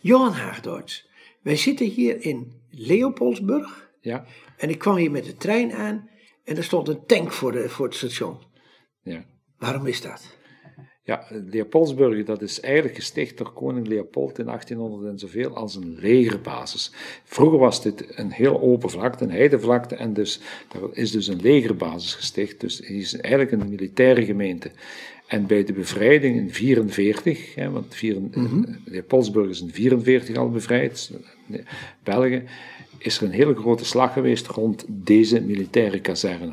Johan Haagdoorts, wij zitten hier in Leopoldsburg. Ja, En ik kwam hier met de trein aan en er stond een tank voor, de, voor het station. ja. Waarom is dat? Ja, Leopoldsburg, dat is eigenlijk gesticht door koning Leopold in 1800 en zoveel als een legerbasis. Vroeger was dit een heel open vlakte, een heidevlakte, en dus daar is dus een legerbasis gesticht. Dus het is eigenlijk een militaire gemeente. En bij de bevrijding in 44, hè, want vier, Leopoldsburg is in 44 al bevrijd, eh, België, is er een hele grote slag geweest rond deze militaire kazerne.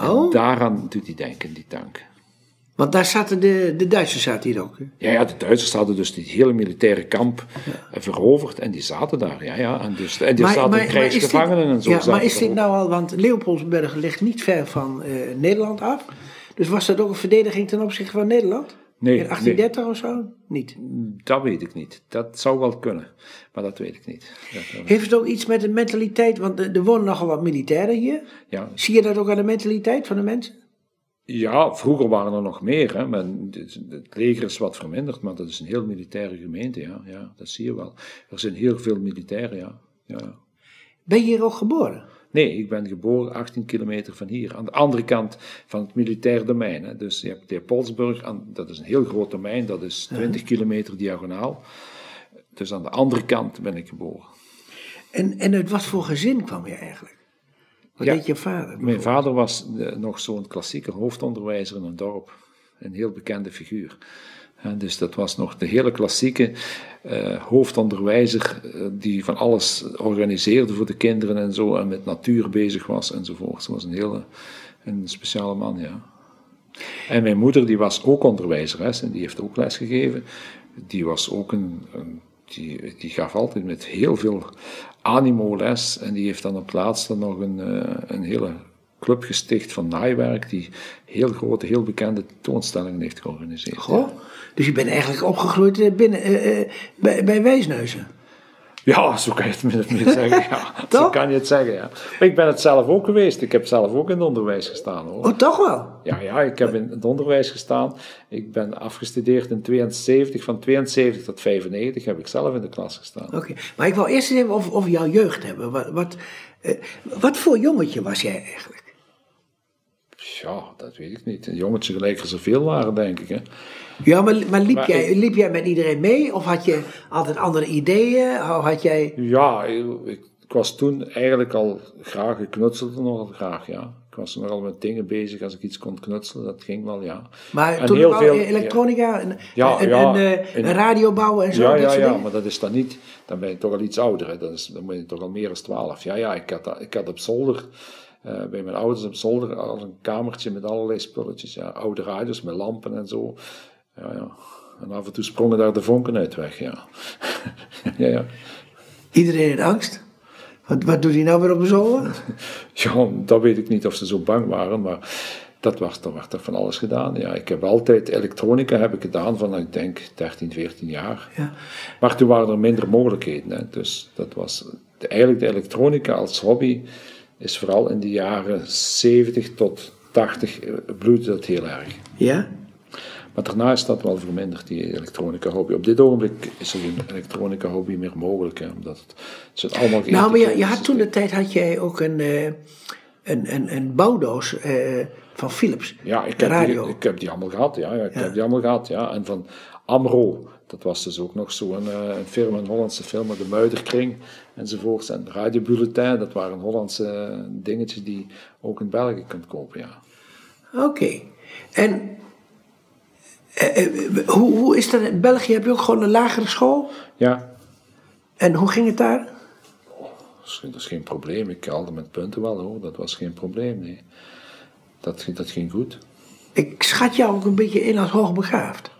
Oh. En daaraan doet hij denken, die tank. Want daar zaten de, de Duitsers zaten hier ook. hè? Ja, ja, de Duitsers hadden dus die hele militaire kamp eh, veroverd en die zaten daar. Ja, ja. En, dus, en die zaten dit- krijgsgevangenen en zo. Ja, maar is dit nou al, want Leopoldsburg ligt niet ver van eh, Nederland af. Dus was dat ook een verdediging ten opzichte van Nederland? Nee, In 1830 of zo? Niet. Dat weet ik niet. Dat zou wel kunnen, maar dat weet ik niet. Dat- Heeft het ook iets met de mentaliteit? Want er wonen nogal wat militairen hier. ja. Zie je dat ook aan de mentaliteit van de mensen? ja, vroeger waren er nog meer. Hè, maar het, het leger is wat verminderd, maar dat is een heel militaire gemeente. Ja, ja, dat zie je wel. Er zijn heel veel militairen, ja. ja. Ben je hier ook geboren? Nee, ik ben geboren 18 kilometer van hier, aan de andere kant van het militair domein. Hè. Dus je hebt Leopoldsburg, aan- dat is een heel groot domein, dat is 20 kilometer diagonaal. Dus aan de andere kant ben ik geboren. En, en uit wat voor gezin kwam je eigenlijk? Wat Ja. deed je vader? Mijn vader was eh, nog zo'n klassieke hoofdonderwijzer in een dorp, een heel bekende figuur. Dus dat was nog de hele klassieke eh, hoofdonderwijzer eh, die van alles organiseerde voor de kinderen en zo en met natuur bezig was enzovoort. Ze was een hele een speciale man, ja. En mijn moeder die was ook onderwijzeres en die heeft ook les gegeven. Die was ook een, een- die, die gaf altijd met heel veel animo les en die heeft dan op laatste nog een, eh, een hele club gesticht van naaiwerk die heel grote, heel bekende toonstellingen heeft georganiseerd. Goh. Dus je bent eigenlijk opgegroeid eh, binnen, eh, eh, bij, bij Wijsneuzen. Ja, zo kan je het min of meer zeggen. Ja. zo kan je het zeggen, ja. Ik ben het zelf ook geweest. Ik heb zelf ook in het onderwijs gestaan, hoor. Oh, toch wel? Ja, ja, ik heb in het onderwijs gestaan. Ik ben afgestudeerd in 72. Van 72 tot 95 heb ik zelf in de klas gestaan. Oké. Maar ik wil eerst eens even over, over jouw jeugd hebben. Wat, wat, eh, wat voor jongetje was jij eigenlijk? Ja, dat weet ik niet. Een jongetje gelijk er zoveel waren, denk ik. Hè. Ja, maar, maar, liep, Maar jij, ik- liep jij met iedereen mee? Of had je altijd andere ideeën? Of had jij... Ja, ik, ik was toen eigenlijk al graag, ik knutselde nogal graag, ja. Ik was nogal met dingen bezig, als ik iets kon knutselen, dat ging wel, ja. Maar En toen heel veel- elektronica, een, Ja, eh, radio bouwen en zo, Ja, ja, ja, dingen? maar dat is dan niet, dan ben je toch al iets ouder, hè. Dat is, dan ben je toch al meer dan 12. Ja, ja, ik had, ik had op zolder, eh, bij mijn ouders op zolder, al een kamertje met allerlei spulletjes, ja. Oude radios met lampen en zo. Ja, ja. En af en toe sprongen daar de vonken uit weg, ja. ja, ja. Iedereen in angst? Wat, wat doet hij nou weer op de zolder? Ja, dat weet ik niet of ze zo bang waren, maar dat was, er werd er van alles gedaan. Ja, ik heb altijd elektronica heb ik gedaan van, ik denk, 13, 14 jaar. Ja. Maar toen waren er minder mogelijkheden. Hè. Dus dat was de, eigenlijk de elektronica als hobby is vooral in de jaren 70 tot 80 eh, bloeide dat heel erg. Ja? Maar daarna is dat wel verminderd, die elektronica hobby. Op dit ogenblik is er geen elektronica hobby meer mogelijk, hè, omdat het, het zit allemaal Nou, maar je, je had toen de tijd had jij ook een, eh, een, een, een bouwdoos eh, van Philips. Ja, ik heb, radio. Die, ik heb die allemaal gehad, ja. ja ik Ja. heb die allemaal gehad, ja. En van Amro, dat was dus ook nog zo'n eh, een firma, een Hollandse firma, de Muiderkring enzovoorts. En Radio Bulletin, dat waren Hollandse dingetjes die ook in België kunt kopen, ja. Oké. En hoe, hoe is dat in België? Heb je ook gewoon een lagere school? Ja, En hoe ging het daar? dat is, geen probleem. Ik haalde met punten wel, hoor. Dat was geen probleem, nee. Dat, ging- dat ging goed. Ik schat jou ook een beetje in als hoogbegaafd.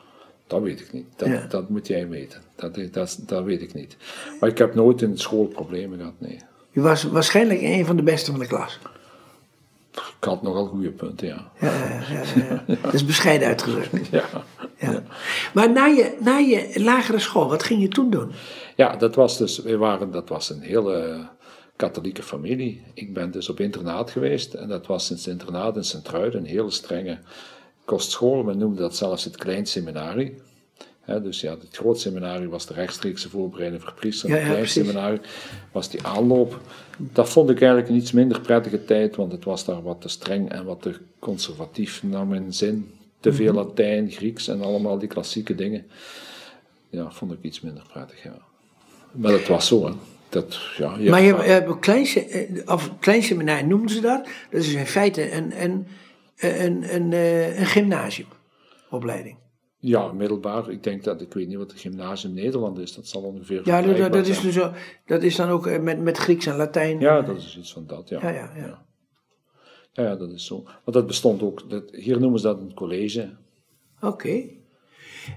Dat weet ik niet. Dat, Ja. dat moet jij weten. Dat, dat, dat weet ik niet. Maar ik heb nooit in school problemen gehad, nee. Je was waarschijnlijk een van de beste van de klas. Had nogal goede punten, ja. Ja, ja, ja, ja. Dat is bescheiden uitgedrukt. Ja. Ja. Maar na je, na je lagere school, wat ging je toen doen? Ja, dat was dus, wij waren, dat was een hele katholieke familie. Ik ben dus op internaat geweest en dat was sinds internaat in Sint-Truiden, een hele strenge kostschool. Men noemde dat zelfs het klein seminarie. Dus ja, het groot seminarie was de rechtstreekse voorbereiding voor priester. Ja, het ja, klein precies. seminarie was die aanloop. Dat vond ik eigenlijk een iets minder prettige tijd, want het was daar wat te streng en wat te conservatief naar mijn zin. Te veel Mhm. Latijn, Grieks en allemaal die klassieke dingen. Ja, vond ik iets minder prettig, ja. Maar dat was zo, hè. Dat, ja, maar je hebt een klein, eh, of noemen ze dat. Dat is in feite een, een, een, een, eh, een gymnasiumopleiding. Ja, middelbaar. Ik denk dat, ik weet niet wat het gymnasium Nederland is. Dat zal ongeveer Ja, dat, dat, is dus zo, dat is dan ook eh, met, met Grieks en Latijn. Ja, dat is iets van dat, ja. Ja, ja, ja. Ja, ja, dat is zo. Maar dat bestond ook, dat, hier noemen ze dat een college. Oké.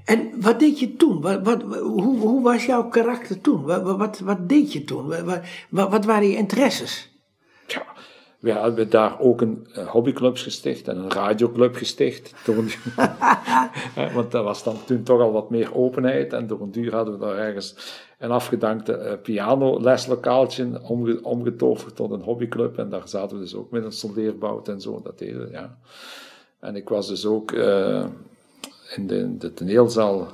En wat deed je toen? Wat, wat, hoe, hoe was jouw karakter toen? Wat, wat, wat deed je toen? Wat, wat, wat waren je interesses? We hebben daar ook een eh, hobbyclubs gesticht en een radioclub gesticht. Want dat was dan toen toch al wat meer openheid. En door een duur hadden we daar ergens een afgedankte eh, pianoleslokaaltje omge, omgetoverd tot een hobbyclub. En daar zaten we dus ook met een soldeerbout en zo. Dat deden ja. En ik was dus ook eh, in de, de toneelzaal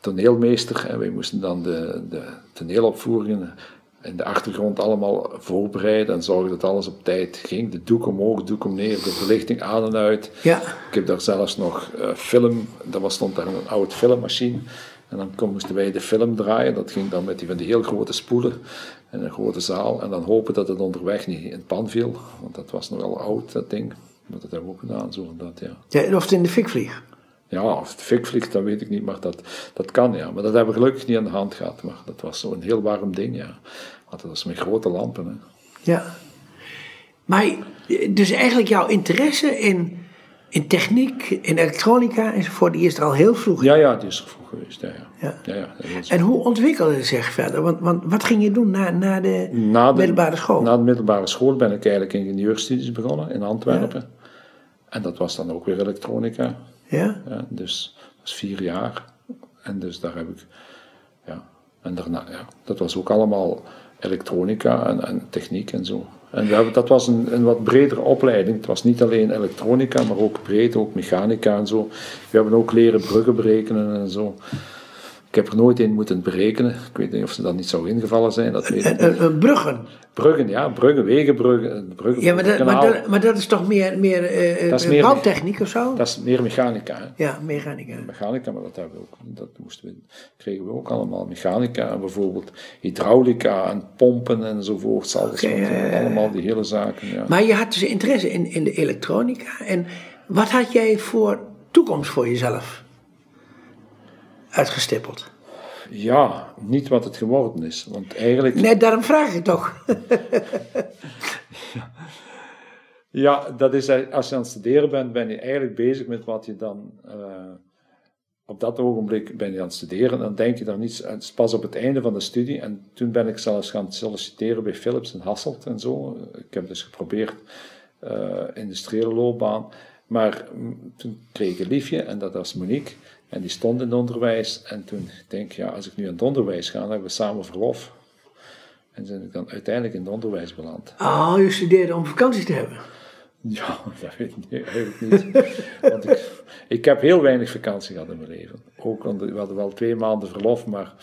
toneelmeester. En wij moesten dan de, de toneelopvoeringen in de achtergrond allemaal voorbereiden en zorgen dat alles op tijd ging. De doek omhoog, doek omneer, de verlichting aan en uit. Ja. Ik heb daar zelfs nog eh, film, er was, stond daar een oude filmmachine. En dan kon- moesten wij de film draaien. Dat ging dan met die van die heel grote spoelen in een grote zaal. En dan hopen dat het onderweg niet in het pan viel. Want dat was nogal oud, dat ding. Maar dat hebben we ook gedaan, zo en dat, ja. ja of het in de fik vliegt. Ja, of het fik vliegt, dat weet ik niet, maar dat, dat kan, ja. Maar dat hebben we gelukkig niet aan de hand gehad. Maar dat was zo'n heel warm ding, ja. Want dat was met grote lampen, hè. Ja. Maar dus eigenlijk jouw interesse in, in techniek, in elektronica enzovoort, die is er al heel vroeg. Ja, ja, die is er vroeg geweest, ja. ja. Ja. En hoe ontwikkelde het zich verder? Want, want wat ging je doen na, na de Na de, middelbare school? Na de middelbare school ben ik eigenlijk ingenieurstudies begonnen in Antwerpen. En dat was dan ook weer elektronica. Ja? Dus dat was vier jaar. En dus daar heb ik, ja, en daarna, ja, dat was ook allemaal elektronica en, en techniek en zo. En we hebben, dat was een, een wat bredere opleiding. Het was niet alleen elektronica, maar ook breed, ook mechanica en zo. We hebben ook leren bruggen berekenen en zo. Ik heb er nooit in moeten berekenen. Ik weet niet of ze dat niet zou ingevallen zijn, dat weet ik Eh, niet. eh, eh, bruggen. Bruggen, ja, bruggen, wegenbruggen, bruggen, Ja, maar dat, maar, dat, maar dat is toch meer, meer, Dat is meer- bouwtechniek of zo? Dat is meer mechanica, hè. Ja, mechanica. mechanica, maar dat, hebben we ook, dat moesten we, kregen we ook allemaal. Mechanica en bijvoorbeeld hydraulica en pompen enzovoort. Alles wat, ja. Allemaal die hele zaken. Ja. Maar je had dus interesse in, in de elektronica. En wat had jij voor toekomst voor jezelf uitgestippeld? ja, niet wat het geworden is. Want eigenlijk, Nee, daarom vraag ik toch. ja, dat is als je aan het studeren bent, ben je eigenlijk bezig met wat je dan. eh, op dat ogenblik ben je aan het studeren, dan denk je daar niets. Het is pas op het einde van de studie. En toen ben ik zelfs gaan solliciteren bij Philips en Hasselt en zo. Ik heb dus geprobeerd eh industriële loopbaan. Maar toen kreeg ik een liefje en dat was Monique. En die stond in het onderwijs. En toen denk ik, ja, als ik nu aan het onderwijs ga, dan hebben we samen verlof. En ben ik dan uiteindelijk in het onderwijs beland. Oh, je studeerde om vakantie te hebben. Ja, dat weet ik niet. Eigenlijk niet. Want ik, ik heb heel weinig vakantie gehad in mijn leven. Ook, we hadden wel twee maanden verlof, maar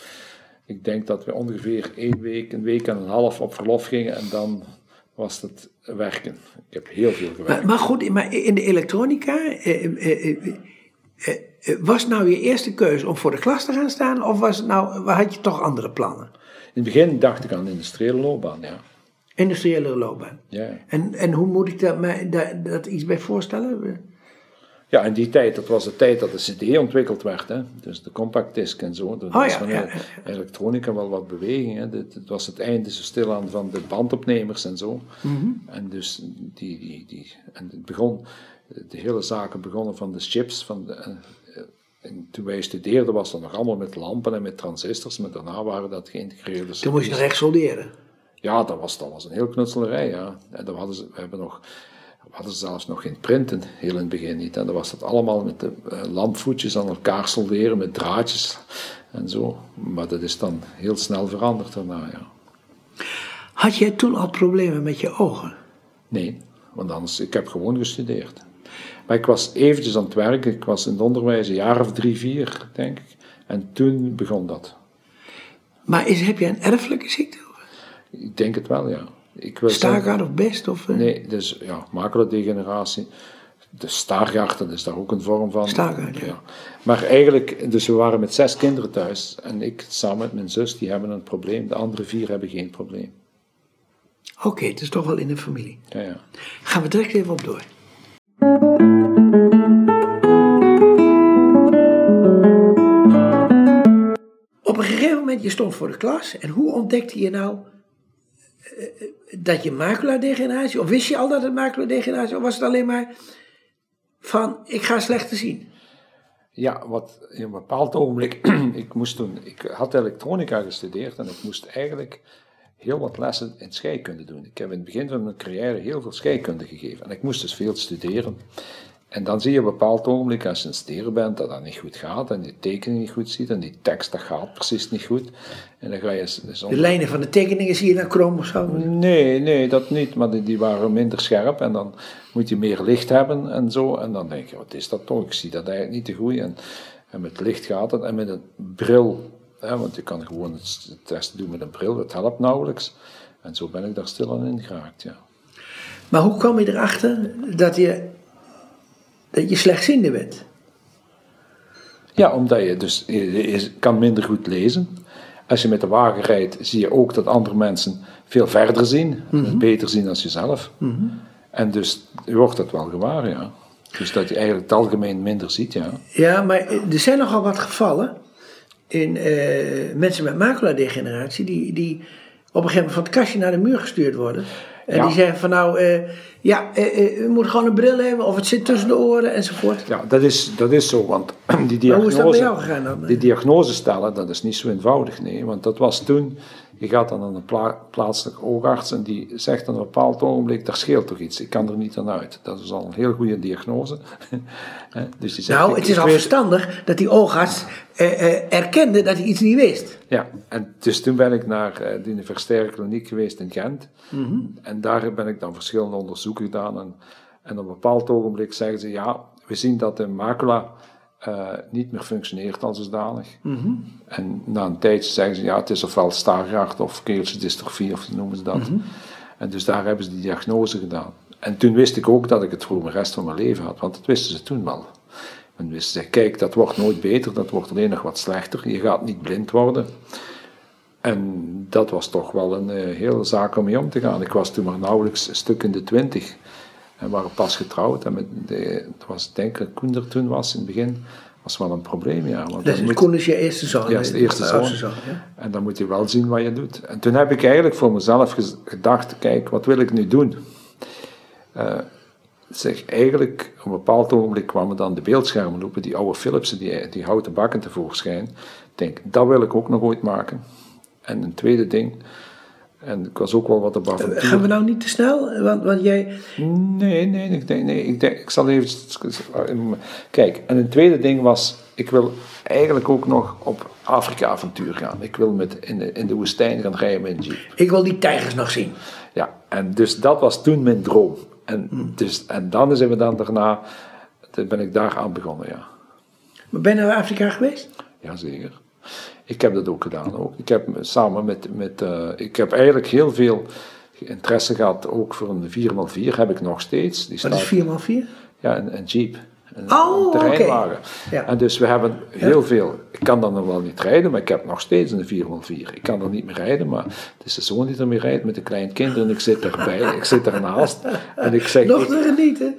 ik denk dat we ongeveer één week, een week en een half op verlof gingen en dan was het werken. Ik heb heel veel gewerkt. Maar, maar goed, maar in de elektronica, eh, eh, eh, eh, eh, was nou je eerste keuze om voor de klas te gaan staan? Of was het nou, had je toch andere plannen? In het begin dacht ik aan de industriële loopbaan, ja. Industriële loopbaan. Ja, En, en hoe moet ik dat, mij, dat, dat iets bij voorstellen? Ja in die tijd, dat was de tijd dat de CD ontwikkeld werd. Hè. Dus de compact disc en zo. Er Oh was ja, van ja, elektronica wel wat beweging. Hè. Was het einde zo stilaan van de bandopnemers en zo. Mhm. En dus die, die, die, en het begon, de hele zaken begonnen van de chips. Van de, eh, en toen wij studeerden was dat nog allemaal met lampen en met transistors, maar daarna waren dat geïntegreerde Toen moest je echt solderen. Ja, dat was, dat was een heel knutselerij, ja. En dan hadden ze, we hebben nog, we hadden zelfs nog geen printen, heel in het begin niet. En dan was dat allemaal met de eh, lampvoetjes aan elkaar solderen, met draadjes en zo. Maar dat is dan heel snel veranderd daarna, ja. Had jij toen al problemen met je ogen? Nee, want anders, ik heb gewoon gestudeerd. Maar ik was eventjes aan het werken, ik was in het onderwijs een jaar of drie, vier, denk ik. En toen begon dat. Maar is, heb je een erfelijke ziekte? Ik denk het wel, ja. Ik wil of best? Of, eh? Nee, dus ja, maculadegeneratie. De Stargardt, dat is daar ook een vorm van. Stargardt, ja. Maar eigenlijk, dus we waren met zes kinderen thuis. En ik samen met mijn zus, die hebben een probleem. De andere vier hebben geen probleem. Oké, het is toch wel in de familie. Ja, ja. Gaan we direct even op door. Op een gegeven moment, je stond voor de klas. En hoe ontdekte je nou dat je maculadegeneratie... Of wist je al dat het maculadegeneratie... Of was het alleen maar van, ik ga slechter zien? Ja, wat in een bepaald ogenblik, ik moest toen, ik had elektronica gestudeerd en ik moest eigenlijk heel wat lessen in scheikunde doen. Ik heb in het begin van mijn carrière heel veel scheikunde gegeven en ik moest dus veel studeren. En dan zie je op een bepaald ogenblik, als je een steer bent, dat dat niet goed gaat en die tekening niet goed ziet en die tekst, dat gaat precies niet goed. En dan ga je De lijnen van de tekeningen zie je dan krom of zo? Nee, nee, dat niet, maar die, die waren minder scherp en dan moet je meer licht hebben en zo. En dan denk je, wat is dat toch? Ik zie dat eigenlijk niet te goed. En, en met licht gaat het en met een bril, hè, want je kan gewoon het testen doen met een bril, dat helpt nauwelijks. En zo ben ik daar stil aan in geraakt, ja. Maar hoe kwam je erachter dat je dat je slechtziende bent. Ja, omdat je dus je, kan minder goed lezen. Als je met de wagen rijdt, zie je ook dat andere mensen veel verder zien, mhm. beter zien dan jezelf. Mm En dus je wordt dat wel gewaar, ja. Dus dat je eigenlijk het algemeen minder ziet, ja. Ja, maar er zijn nogal wat gevallen in uh, mensen met maculadegeneratie die, die op een gegeven moment van het kastje naar de muur gestuurd worden. En die zeggen van nou, uh, ja, uh, u moet gewoon een bril hebben of het zit tussen de oren enzovoort. Ja, dat is, dat is zo, want die diagnose, hoe is dat bij jou gegaan dan? Die diagnose stellen, dat is niet zo eenvoudig, nee. Want dat was toen, je gaat dan naar een pla plaatselijke oogarts en die zegt aan een bepaald ogenblik, daar scheelt toch iets, ik kan er niet aan uit. Dat is al een heel goede diagnose. dus die zegt, nou, het is al verstandig dat die oogarts uh, erkende dat hij iets niet wist. Ja, en dus toen ben ik naar de universitaire kliniek geweest in Gent. Mhm. En daar ben ik dan verschillende onderzoeken gedaan. En, en op een bepaald ogenblik zeggen ze, ja, we zien dat de macula uh, niet meer functioneert als zodanig. Mm En na een tijdje zeggen ze, ja, het is ofwel Stargardt of keeltjesdystrofie, of noemen ze dat. Mhm. En dus daar hebben ze die diagnose gedaan. En toen wist ik ook dat ik het voor de rest van mijn leven had, want dat wisten ze toen wel. En wisten ze, kijk, dat wordt nooit beter, dat wordt alleen nog wat slechter. Je gaat niet blind worden. En dat was toch wel een uh, hele zaak om mee om te gaan. Ik was toen maar nauwelijks een stuk in de twintig. En waren pas getrouwd. En met de, het was, denk ik, Koen er toen was in het begin, was wel een probleem. Ja. Want dus Koen is je eerste zoon? Ja, is de eerste zoon. zoon ja. En dan moet je wel zien wat je doet. En toen heb ik eigenlijk voor mezelf gedacht, kijk, wat wil ik nu doen? Uh, zeg, eigenlijk, op een bepaald ogenblik kwamen dan de beeldschermen lopen, die oude Philipsen, die, die houten bakken tevoorschijn. Ik denk, dat wil ik ook nog ooit maken. En een tweede ding, en ik was ook wel wat op avontuur. Gaan we nou niet te snel? Want, want jij... Nee, nee, ik, denk, nee ik, denk, ik zal even... Kijk, en een tweede ding was, ik wil eigenlijk ook nog op Afrika-avontuur gaan. Ik wil met in, de, in de woestijn gaan rijden met een jeep. Ik wil die tijgers nog zien. Ja, en dus dat was toen mijn droom. En, hmm. dus, en dan zijn we dan daarna, ben ik daar aan begonnen, ja. Maar ben je naar Afrika geweest? Jazeker. Ik heb dat ook gedaan. Ook. Ik heb samen met, met uh, ik heb eigenlijk heel veel interesse gehad, ook voor een 4x4 heb ik nog steeds. Die Wat is 4x4? Ja, een, een Jeep. Een, oh, een terreinwagen. Ja. En dus we hebben heel veel, ik kan dan nog wel niet rijden, maar ik heb nog steeds een 4x4. Ik kan er niet meer rijden, maar het is de zoon die er mee rijdt met de kinderen en ik zit erbij, ik zit ernaast. En ik zeg, nog te genieten.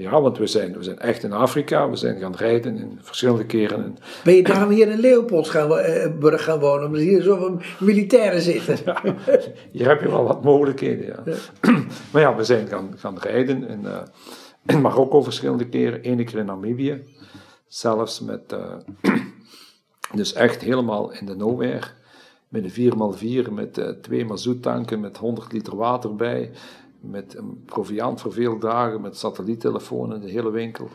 Ja, want we zijn, we zijn echt in Afrika. We zijn gaan rijden in verschillende keren. Ben je daarom hier in Leopolds gaan, uh, gaan wonen? Omdat hier zoveel militairen zitten. Ja, hier heb je wel wat mogelijkheden, ja. maar ja, we zijn gaan, gaan rijden in, uh, in Marokko verschillende keren. Eén keer in Namibië. Zelfs met... Uh, dus echt helemaal in de nowhere. Met een 4x4, met twee mazoetanken, met 100 liter water bij met een proviant voor veel dagen, met satelliettelefoon in de hele winkel.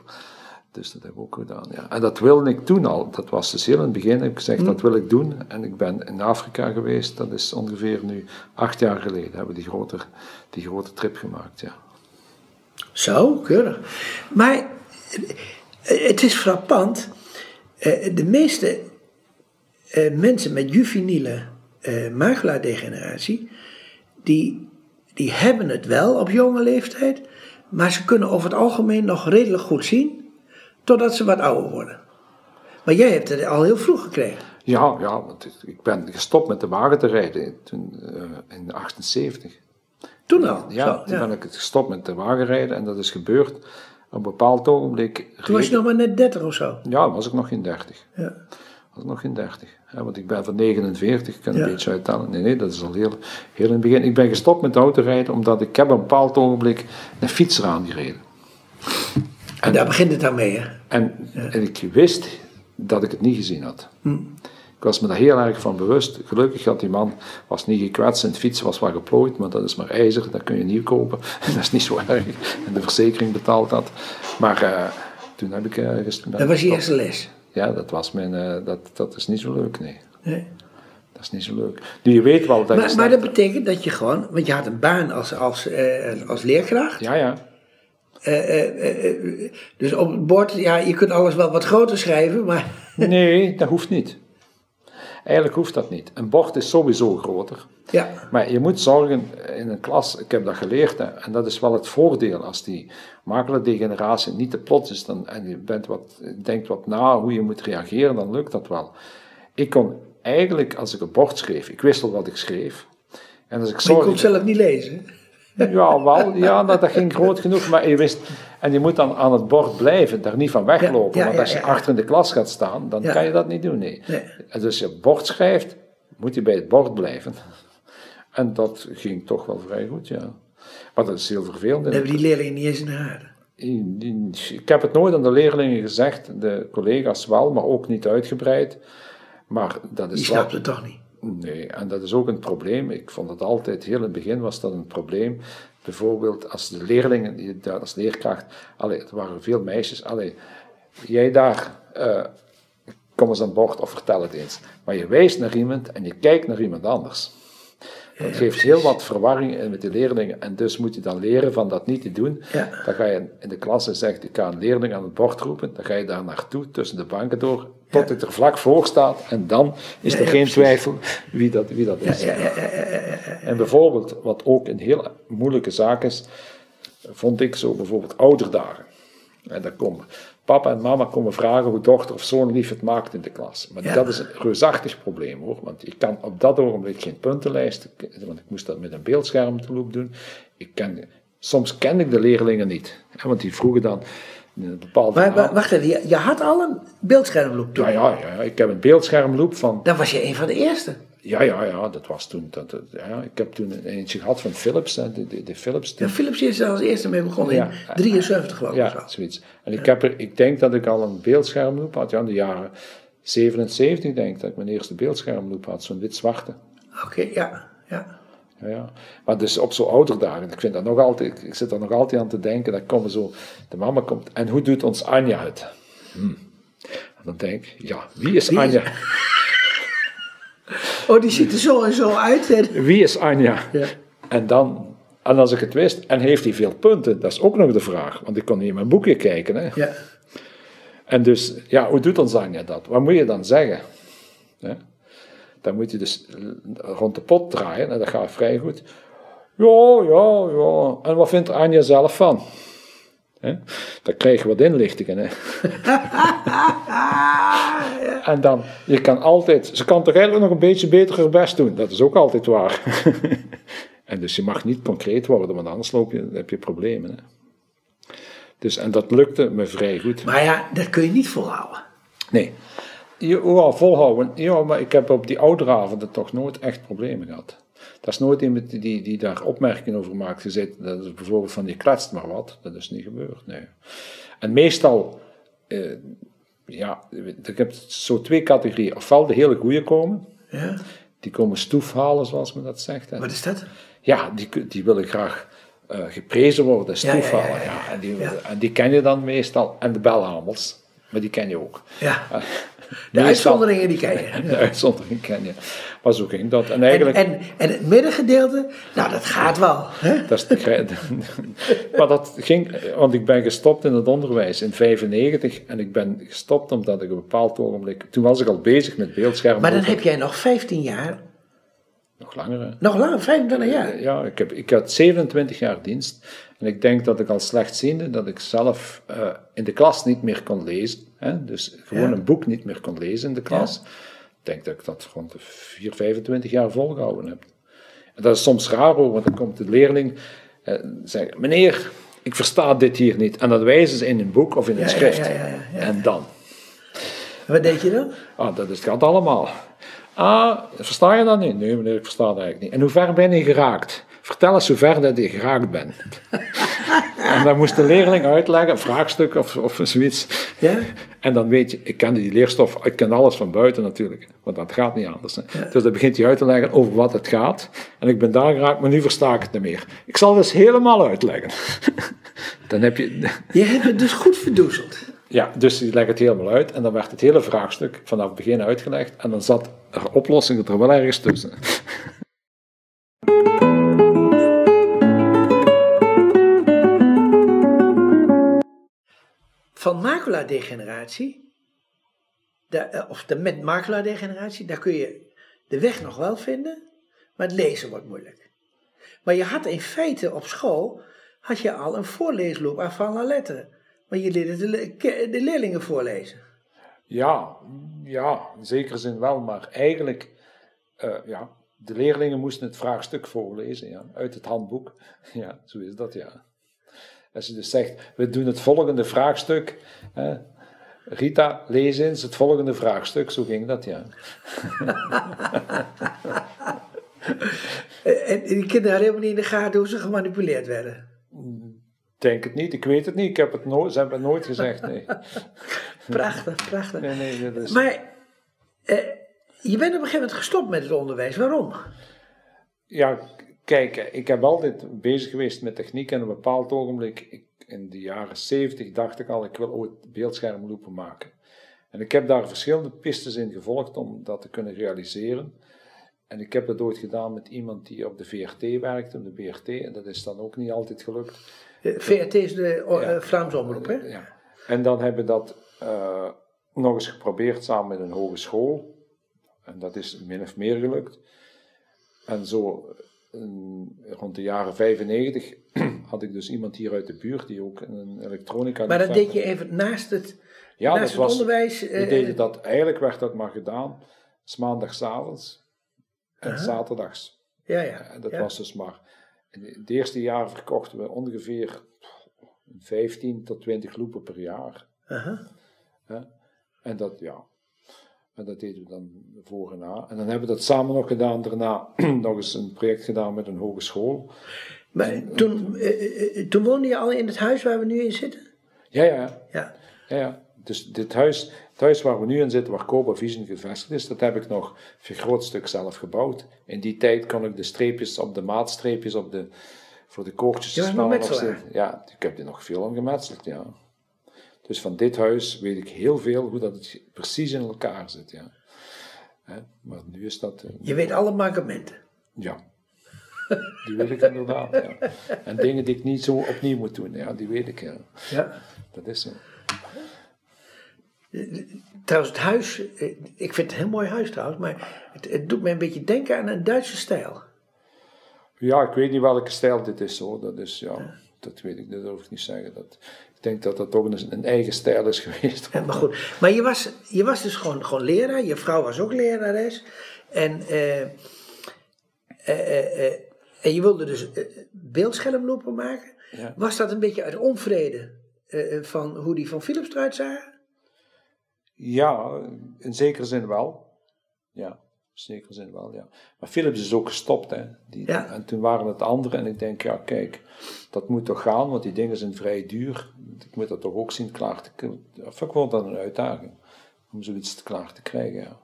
Dus dat heb ik ook gedaan. Ja. En dat wilde ik toen al. Dat was dus heel in het begin. Heb ik gezegd, mm. dat wil ik doen. En ik ben in Afrika geweest. Dat is ongeveer nu acht jaar geleden. Hebben we die grote, die grote trip gemaakt, ja. Zo, keurig. Maar het is frappant. Eh, de meeste eh, mensen met juveniele eh maculadegeneratie, die, die hebben het wel op jonge leeftijd, maar ze kunnen over het algemeen nog redelijk goed zien, totdat ze wat ouder worden. Maar jij hebt het al heel vroeg gekregen. Ja, ja, want ik- ben gestopt met de wagen te rijden toen, eh, in 78. Toen al. Ja, zo, toen ben ik gestopt met de wagen rijden en dat is gebeurd op een bepaald ogenblik. Toen was je nog maar net 30 of zo. Ja, was ik nog geen 30. Ja. Was nog geen 30. Ja, want ik ben van 49, ik kan Ja. een beetje uittellen. Nee, nee, dat is al heel, heel in het begin. Ik ben gestopt met autorijden omdat ik heb op een bepaald ogenblik een fietser aangereden. En daar begint het aan mee, hè? En, en ik wist dat ik het niet gezien had. Hm. Ik was me daar heel erg van bewust. Gelukkig had die man was niet gekwetst en het fiets was wel geplooid, maar dat is maar ijzer, dat kun je nieuw kopen. dat is niet zo erg. En de verzekering betaalt dat. Maar eh, toen heb ik... gest- Dat was je eerste les. Ja, dat was mijn... eh, dat, dat is niet zo leuk, nee. Nee. Dat is niet zo leuk. Nu, je weet wel dat je... Maar, maar dat betekent dat je gewoon, want je had een baan als, als, eh, als leerkracht. Ja, ja. Eh, dus op het bord, ja, je kunt alles wel wat groter schrijven, maar Nee, dat hoeft niet. Eigenlijk hoeft dat niet. Een bord is sowieso groter. ja, Maar je moet zorgen in een klas, ik heb dat geleerd, hè, en dat is wel het voordeel als die degeneratie niet te plots is dan, en je bent wat, denkt wat na hoe je moet reageren, dan lukt dat wel. Ik kon eigenlijk, als ik een bord schreef, ik wist al wat ik schreef. En als ik maar je kon zorgde, zelf niet lezen. ja, wel, ja dat, dat ging groot genoeg, maar je wist, en je moet dan aan het bord blijven, daar niet van weglopen. Ja, ja, want als je achter in de klas gaat staan, dan kan je dat niet doen, nee. Dus als je bord schrijft, moet je bij het bord blijven. En dat ging toch wel vrij goed, ja. Maar dat is heel vervelend. Dan hebben die leerlingen niet eens in de haren. Ik heb het nooit aan de leerlingen gezegd, de collega's wel, maar ook niet uitgebreid. Maar dat is Die snapten het toch niet. Nee, en dat is ook een probleem. Ik vond het altijd, heel in het begin was dat een probleem. Bijvoorbeeld als de leerlingen, die daar als leerkracht, allee, er waren veel meisjes, allee, jij daar, eh, kom eens aan bord of vertel het eens. Maar je wijst naar iemand en je kijkt naar iemand anders. Dat geeft heel wat verwarring in met de leerlingen en dus moet je dan leren van dat niet te doen. Ja. Dan ga je in de klas en zegt, ik ga een leerling aan het bord roepen, dan ga je daar naartoe, tussen de banken door, tot het er vlak voor staat en dan is er geen twijfel wie dat, wie dat is. En bijvoorbeeld, wat ook een heel moeilijke zaak is, vond ik zo bijvoorbeeld ouderdagen. En dan komen papa en mama komen vragen hoe dochter of zoon lief het maakt in de klas. Maar Ja. dat is een reusachtig probleem hoor, want ik kan op dat ogenblik geen puntenlijst, want ik moest dat met een beeldscherm te loop doen. Ik ken, soms kende ik de leerlingen niet, want die vroegen dan een bepaalde... Maar, maar wacht even, je, je had al een beeldschermloop toen. ja, ja, ja, ik heb een beeldschermloop van Dan was je een van de eerste. ja, ja, ja, dat was toen. Dat, ja, ik heb toen een eentje gehad van Philips, de, de, de Philips. Ja, Philips is er als eerste mee begonnen Ja. in 73 geloof ik. Ja, zo. zoiets. En ik, heb er, ik denk dat ik al een beeldschermloop had, ja, in de jaren 77 denk ik dat ik mijn eerste beeldschermloop had, zo'n wit-zwarte. Oké, ja. Ja, ja. Maar dus op zo'n ouderdagen, ik, vind dat nog altijd, ik zit er nog altijd aan te denken, dat komen zo, de mama komt, en hoe doet ons Anja het? Hm. En dan denk ik, ja, wie is Wie is- Anja? Oh, die ziet er zo en zo uit. hè. Wie is Anja? Ja. En dan, en als ik het wist, en heeft hij veel punten? Dat is ook nog de vraag, want ik kon niet in mijn boekje kijken. Hè? Ja. En dus, ja, hoe doet ons Anja dat? Wat moet je dan zeggen? Dan moet je dus rond de pot draaien, en dat gaat vrij goed. Ja, ja, ja. En wat vindt Anja zelf van? Dan krijg je wat inlichtingen. Hè? En dan, je kan altijd, ze kan toch eigenlijk nog een beetje beter haar best doen. Dat is ook altijd waar. en dus je mag niet concreet worden, want anders loop je, heb je problemen. Hè? Dus, en dat lukte me vrij goed. Maar ja, dat kun je niet volhouden. Nee. Ja, volhouden. Ja, maar ik heb op die ouderavonden toch nooit echt problemen gehad. Dat is nooit iemand die, die, daar opmerkingen over maakt gezet. Dat is bijvoorbeeld van je kletst maar wat. Dat is niet gebeurd, nee. En meestal, eh, ja, ik heb zo twee categorieën. Ofwel de hele goeie komen, Ja. die komen stoef halen, zoals men dat zegt. hè. Wat is dat? Ja, die, die willen graag eh, geprezen worden, Ja, ja, ja, ja, en, die, en die ken je dan meestal. En de belhamels. Maar die ken je ook. Ja. Eh, De uitzonderingen die ken je. De uitzondering ken je. Maar zo ging dat. En En, eigenlijk... en, en het middengedeelte, nou dat gaat wel. Hè? Dat is grij- maar dat ging, want ik ben gestopt in het onderwijs in 95 en ik ben gestopt omdat ik op een bepaald ogenblik, toen was ik al bezig met beeldschermen. Maar dan heb jij nog 15 jaar, Nog langer. hè. nog lang, 25 jaar. Ja, ik, heb, ik had 27 jaar dienst en ik denk dat ik al slechtziende, dat ik zelf eh, in de klas niet meer kon lezen. Hè? Dus gewoon Ja. een boek niet meer kon lezen in de klas. Ik denk dat ik dat rond de 4, 25 jaar volgehouden heb. En dat is soms raar hoor, want dan komt de leerling eh, zeggen, meneer, ik versta dit hier niet. En dan wijzen ze in een boek of in een Ja, schrift. ja, ja, ja. En dan, Wat deed je dan? ah, dat is, het gaat allemaal. Ah, versta je dat niet? Nee meneer, ik versta dat eigenlijk niet. En hoe ver ben je geraakt? Vertel eens hoe ver dat je geraakt bent. en dan moest de leerling uitleggen, een vraagstuk of, of zoiets. Ja? En dan weet je, ik ken die leerstof, ik ken alles van buiten natuurlijk, want dat gaat niet anders. Dus dan begint hij uit te leggen over wat het gaat. En ik ben daar geraakt, maar nu versta ik het niet meer. Ik zal het dus helemaal uitleggen. dan heb je, Je hebt het dus goed verdoezeld. ja, dus die legt het helemaal uit en dan werd het hele vraagstuk vanaf het begin uitgelegd en dan zat er oplossingen er wel ergens tussen. Van maculadegeneratie, eh, of de, met maculadegeneratie, daar kun je de weg nog wel vinden, maar het lezen wordt moeilijk. Maar je had in feite op school, had je al een voorleesloop aan van la lettre. Maar je leerde de, de leerlingen voorlezen. Ja, ja, in zekere zin wel, maar eigenlijk, eh, ja, de leerlingen moesten het vraagstuk voorlezen, ja, uit het handboek. Ja, zo is dat, ja. Als je dus zegt, we doen het volgende vraagstuk, hè, Rita, lees eens het volgende vraagstuk, zo ging dat, ja. En die kinderen hadden helemaal niet in de gaten hoe ze gemanipuleerd werden. Denk het niet, ik weet het niet, ik heb het nooit, ze hebben het nooit gezegd, nee. Prachtig, prachtig. Nee, nee, dat is... Maar eh, je bent op een gegeven moment gestopt met het onderwijs. Waarom? Ja, kijk, ik heb altijd bezig geweest met techniek en op een bepaald ogenblik, ik, in de jaren 70 dacht ik al, ik wil ooit beeldschermloepen maken. En ik heb daar verschillende pistes in gevolgd om dat te kunnen realiseren. En ik heb dat ooit gedaan met iemand die op de VRT werkte, op de BRT, en dat is dan ook niet altijd gelukt. Eh, VRT is de oh, Ja. eh, Vlaamse omroep, hè? Ja. En dan hebben we dat eh, nog eens geprobeerd samen met een hogeschool. En dat is min of meer gelukt. En zo eh, rond de jaren 95 had ik dus iemand hier uit de buurt die ook een elektronica... Maar dat deed je even naast het, Ja, naast dat het was, onderwijs. we eh, deden dat, eigenlijk werd dat maar gedaan, s maandagsavonds en zaterdags. Ja, ja. En dat ja. was dus maar. In het eerste jaar verkochten we ongeveer 15 tot 20 loepen per jaar. Aha. Hè? En dat, ja. En dat deden we dan voor en na. En dan hebben we dat samen nog gedaan. Daarna nog eens een project gedaan met een hogeschool. Maar toen, eh, eh, eh, toen woonde je al in het huis waar we nu in zitten? Ja, ja, Ja. ja. ja. Dus dit huis, het huis waar we nu in zitten, waar Cobra Vision gevestigd is, dat heb ik nog een groot stuk zelf gebouwd. In die tijd kon ik de streepjes op de maatstreepjes op de, voor de koortjes Je was nog slaan metselaar? opzetten. Ja, ik heb er nog veel aan gemetseld, ja. Dus van dit huis weet ik heel veel hoe dat het precies in elkaar zit, ja. Hè, Maar nu is dat... eh, Je weet alle mankementen. Ja. Die weet ik inderdaad, ja. En dingen die ik niet zo opnieuw moet doen, ja, die weet ik, ja. Ja. Dat is zo. Trouwens, het huis, eh, ik vind het een heel mooi huis trouwens, maar het, het doet mij een beetje denken aan een Duitse stijl. Ja, ik weet niet welke stijl dit is, hoor. Dat is, ja, dat weet ik, dat durf ik niet zeggen. Dat, ik denk dat dat toch een, een eigen stijl is geweest. Ja, maar goed, maar je was, je was dus gewoon, gewoon leraar, je vrouw was ook lerares. En, eh, eh, eh, en je wilde dus beeldschermlopen maken. Ja. Was dat een beetje uit onvrede van hoe die van Philips eruit zagen? Ja, in zekere zin wel. Ja, zekere zin wel, ja. Maar Philips is ook gestopt, hè. Die, Ja. En toen waren het anderen en ik denk, ja, kijk, dat moet toch gaan, want die dingen zijn vrij duur. Ik moet dat toch ook zien klaar te kunnen. Of ik vond dat een uitdaging, om zoiets klaar te krijgen, ja.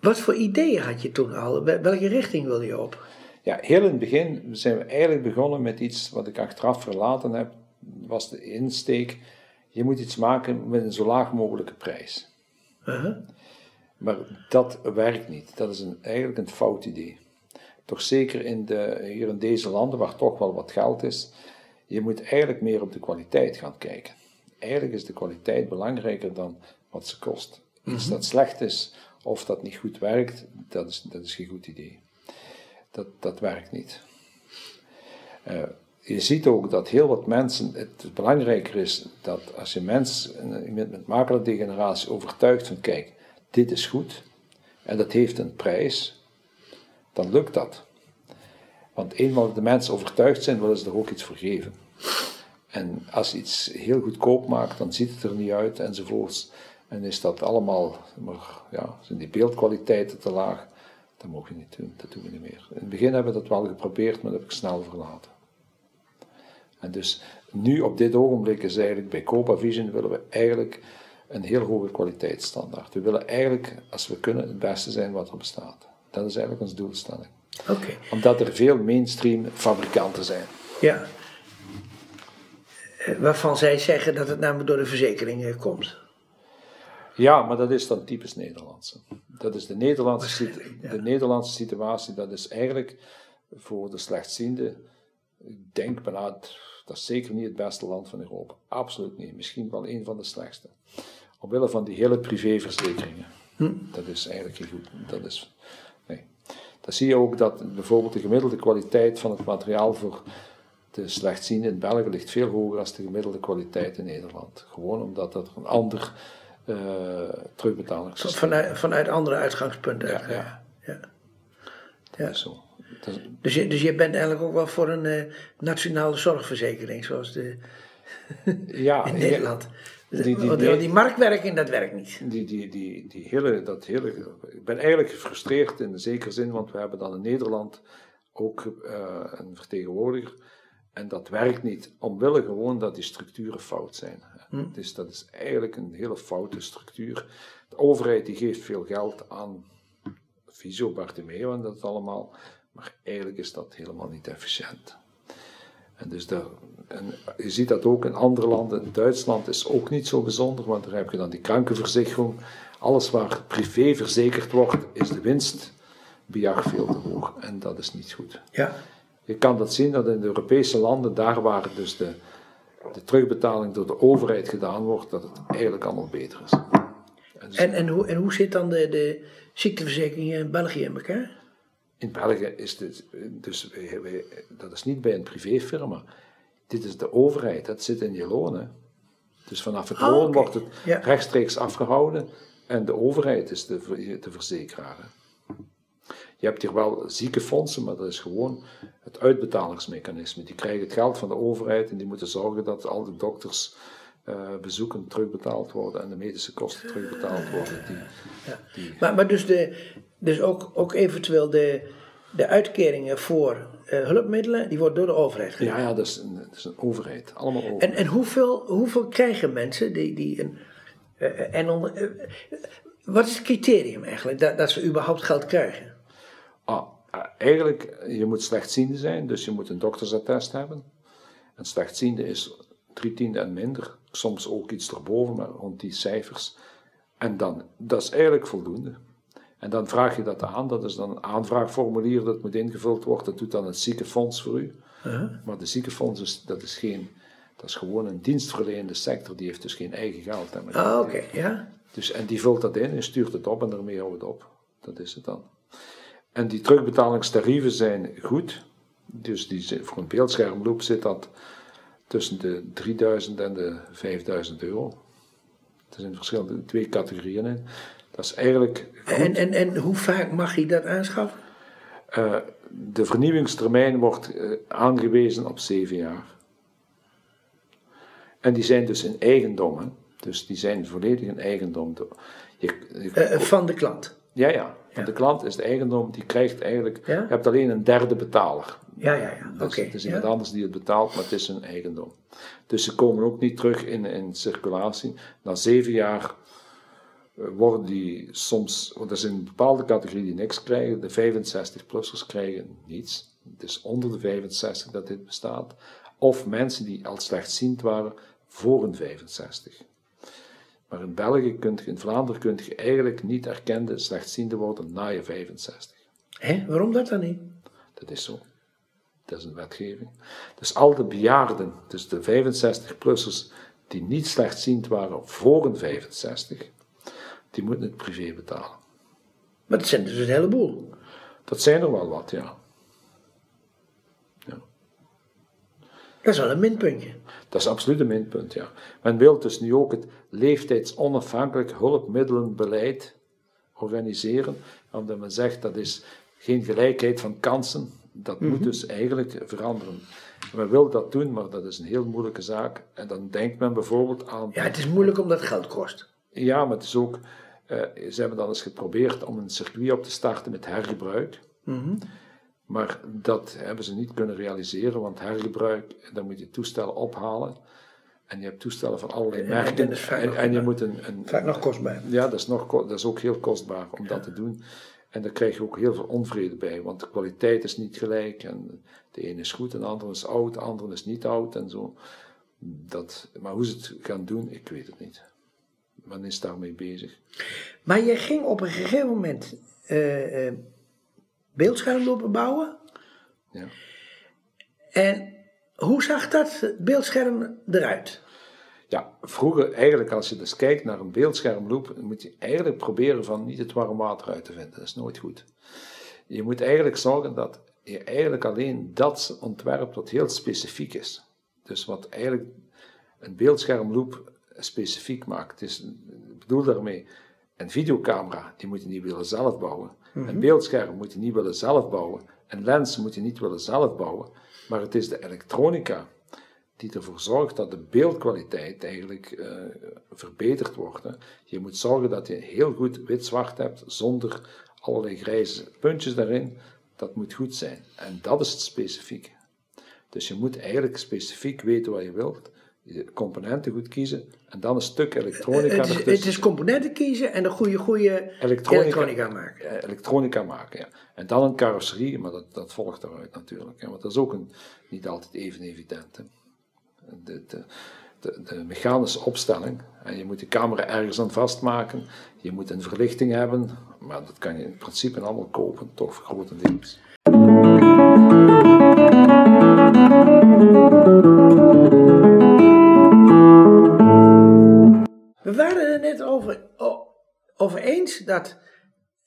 Wat voor ideeën had je toen al? Wel- Welke richting wilde je op? Ja, heel in het begin zijn we eigenlijk begonnen met iets wat ik achteraf verlaten heb, was de insteek. je moet iets maken met een zo laag mogelijke prijs. Uh-huh. Maar dat werkt niet. Dat is een, eigenlijk een fout idee. Toch zeker in de, hier in deze landen waar toch wel wat geld is, je moet eigenlijk meer op de kwaliteit gaan kijken. Eigenlijk is de kwaliteit belangrijker dan wat ze kost. Iets dat slecht is of dat niet goed werkt, dat is, dat is geen goed idee. Dat, dat werkt niet. Eh, je ziet ook dat heel wat mensen, het belangrijker is dat als je mensen met, met makelaardegeneratie overtuigt van kijk, dit is goed en dat heeft een prijs, dan lukt dat. Want eenmaal de mensen overtuigd zijn, willen ze er ook iets voor geven. En als je iets heel goedkoop maakt, dan ziet het er niet uit enzovoorts. En is dat allemaal, maar ja, zijn die beeldkwaliteiten te laag, dat mogen we niet doen, dat doen we niet meer. In het begin hebben we dat wel geprobeerd, maar dat heb ik snel verlaten. En dus nu op dit ogenblik is eigenlijk bij Copa Vision willen we eigenlijk een heel hoge kwaliteitsstandaard. We willen eigenlijk, als we kunnen, het beste zijn wat er bestaat. Dat is eigenlijk onze doelstelling. Oké. Omdat er veel mainstream fabrikanten zijn. Ja. Eh, Waarvan zij zeggen dat het namelijk door de verzekeringen komt. Ja, maar dat is dan typisch Nederlandse. Dat is de Nederlandse, de Nederlandse situatie, dat is eigenlijk voor de slechtziende, ik denk bijna, dat is zeker niet het beste land van Europa. Absoluut niet. Misschien wel een van de slechtste. Omwille van die hele privéverzekeringen. Dat is eigenlijk niet goed. Dat is, nee. Dan zie je ook dat bijvoorbeeld de gemiddelde kwaliteit van het materiaal voor de slechtziende in België ligt veel hoger dan de gemiddelde kwaliteit in Nederland. Gewoon omdat er een ander eh terugbetalingssysteem Vanuit, vanuit andere uitgangspunten. Ja, ja. ja. Ja. is- Dus, je, dus je bent eigenlijk ook wel voor een eh, nationale zorgverzekering, zoals de, ja, in Nederland. die- die- die- die marktwerking, dat werkt niet. Die, die, die, die hele, dat hele, ik ben eigenlijk gefrustreerd in de zekere zin, want we hebben dan in Nederland ook eh, een vertegenwoordiger. En dat werkt niet, omwille gewoon dat die structuren fout zijn. Dus dat is eigenlijk een hele foute structuur. De overheid die geeft veel geld aan Visio, Bartomeu en dat allemaal, maar eigenlijk is dat helemaal niet efficiënt. En, dus daar, en je ziet dat ook in andere landen. Duitsland is ook niet zo bijzonder, want daar heb je dan die krankenverzekering. Alles waar privé verzekerd wordt, is de winstbejag veel te hoog. En dat is niet goed. Ja. Je kan dat zien dat in de Europese landen, daar waar dus de, de terugbetaling door de overheid gedaan wordt, dat het eigenlijk allemaal beter is. En dus En, en, hoe, en hoe zit dan de, de ziekteverzekering in België in elkaar? In België is dit, dus dat is niet bij een privéfirma. Dit is de overheid, dat zit in je loon. hè. Dus vanaf het Ah, loon wordt het Ja. rechtstreeks afgehouden en de overheid is de, de verzekeraar. hè. Je hebt hier wel ziekenfondsen, maar dat is gewoon het uitbetalingsmechanisme. Die krijgen het geld van de overheid en die moeten zorgen dat al de dokters eh, bezoeken terugbetaald worden en de medische kosten terugbetaald worden. Die, die, Maar, maar dus, de, dus ook, ook eventueel de, de uitkeringen voor eh, hulpmiddelen, die worden door de overheid gedaan. ja, ja, dat is een, dat is een overheid. Allemaal overheid. En, en hoeveel, hoeveel krijgen mensen die, die een. eh, en onder, wat is het criterium eigenlijk dat, dat ze überhaupt geld krijgen? Ah, eigenlijk, je moet slechtziende zijn, dus je moet een doktersattest hebben. En slechtziende is drie tiende en minder, soms ook iets erboven, maar rond die cijfers. En dan, dat is eigenlijk voldoende. En dan vraag je dat aan, dat is dan een aanvraagformulier dat moet ingevuld worden, dat doet dan het ziekenfonds voor u. Maar de ziekenfonds, is, dat is geen, dat is gewoon een dienstverlenende sector, die heeft dus geen eigen geld. Ah, oké, ja. dus, en die vult dat in en stuurt het op en daarmee houdt het op. Dat is het dan. En die terugbetalingstarieven zijn goed. Dus die, voor een beeldschermloop zit dat tussen de 3000 en de 5000 euro. Er zijn verschillende twee categorieën in. Dat is eigenlijk. En, en, en hoe vaak mag je dat aanschaffen? Eh, de vernieuwingstermijn wordt eh, aangewezen op zeven jaar. En die zijn dus in eigendom. hè. Dus die zijn volledig in eigendom. Je, je- Eh, van de klant. Ja, ja. Want de klant is de eigendom, die krijgt eigenlijk... Je hebt alleen een derde betaler. Ja, ja, ja. Oké. Dus het is iemand anders die het betaalt, maar het is hun eigendom. Dus ze komen ook niet terug in, in circulatie. Na zeven jaar eh, worden die soms... Want er zijn een bepaalde categorie die niks krijgen. De 65-plussers krijgen niets. Het is onder de 65 dat dit bestaat. Of mensen die al slechtziend waren, voor een 65. Maar in België, kunt je, in Vlaanderen, kun je eigenlijk niet erkende slechtziende worden na je 65. Hé, waarom dat dan niet? Dat is zo. Dat is een wetgeving. Dus al de bejaarden, dus de 65-plussers die niet slechtziend waren voor een 65, die moeten het privé betalen. Maar dat zijn dus een heleboel. Dat zijn er wel wat, ja. ja. Dat is wel een minpuntje. Dat is absoluut een minpunt, ja. Men wil dus nu ook het leeftijdsonafhankelijk hulpmiddelenbeleid organiseren, omdat men zegt dat is geen gelijkheid van kansen, dat moet dus eigenlijk veranderen. Men wil dat doen, maar dat is een heel moeilijke zaak. En dan denkt men bijvoorbeeld aan. Ja, het is moeilijk omdat het geld kost. Ja, maar het is ook. eh, ze hebben dan eens geprobeerd om een circuit op te starten met hergebruik. Maar dat hebben ze niet kunnen realiseren, want hergebruik, dan moet je toestellen ophalen. En je hebt toestellen van allerlei merken. En, en je moet een, een, Vaak nog kostbaar. ja, dat is, nog, dat is ook heel kostbaar om dat te doen. En daar krijg je ook heel veel onvrede bij, want de kwaliteit is niet gelijk. En de ene is goed en de andere is oud, de andere is niet oud en zo. Dat, maar hoe ze het gaan doen, ik weet het niet. Men is daarmee bezig. Maar je ging op een gegeven moment eh eh beeldschermlopen bouwen. Ja. En hoe zag dat beeldscherm eruit? Ja, vroeger eigenlijk als je dus kijkt naar een beeldschermloop, moet je eigenlijk proberen van niet het warm water uit te vinden. Dat is nooit goed. Je moet eigenlijk zorgen dat je eigenlijk alleen dat ontwerpt wat heel specifiek is. Dus wat eigenlijk een beeldschermloop specifiek maakt. Dus, ik bedoel daarmee, een videocamera, die moet je niet willen zelf bouwen. Een beeldscherm moet je niet willen zelf bouwen. Een lens moet je niet willen zelf bouwen. Maar het is de elektronica die ervoor zorgt dat de beeldkwaliteit eigenlijk eh, verbeterd wordt. Hè. Je moet zorgen dat je heel goed wit-zwart hebt, zonder allerlei grijze puntjes daarin. Dat moet goed zijn. En dat is het specifieke. Dus je moet eigenlijk specifiek weten wat je wilt, je componenten goed kiezen en dan een stuk elektronica Het is, ertussen. het is componenten kiezen en een goede, goede Elektronica. elektronica maken. Eh, elektronica maken, ja. En dan een carrosserie, maar dat, dat volgt daaruit natuurlijk. Hè, want dat is ook een, niet altijd even evident. Hè. De, de, de, de mechanische opstelling, en je moet de camera ergens aan vastmaken, je moet een verlichting hebben, maar dat kan je in principe allemaal kopen, toch grotendeels. We waren er net over, eens dat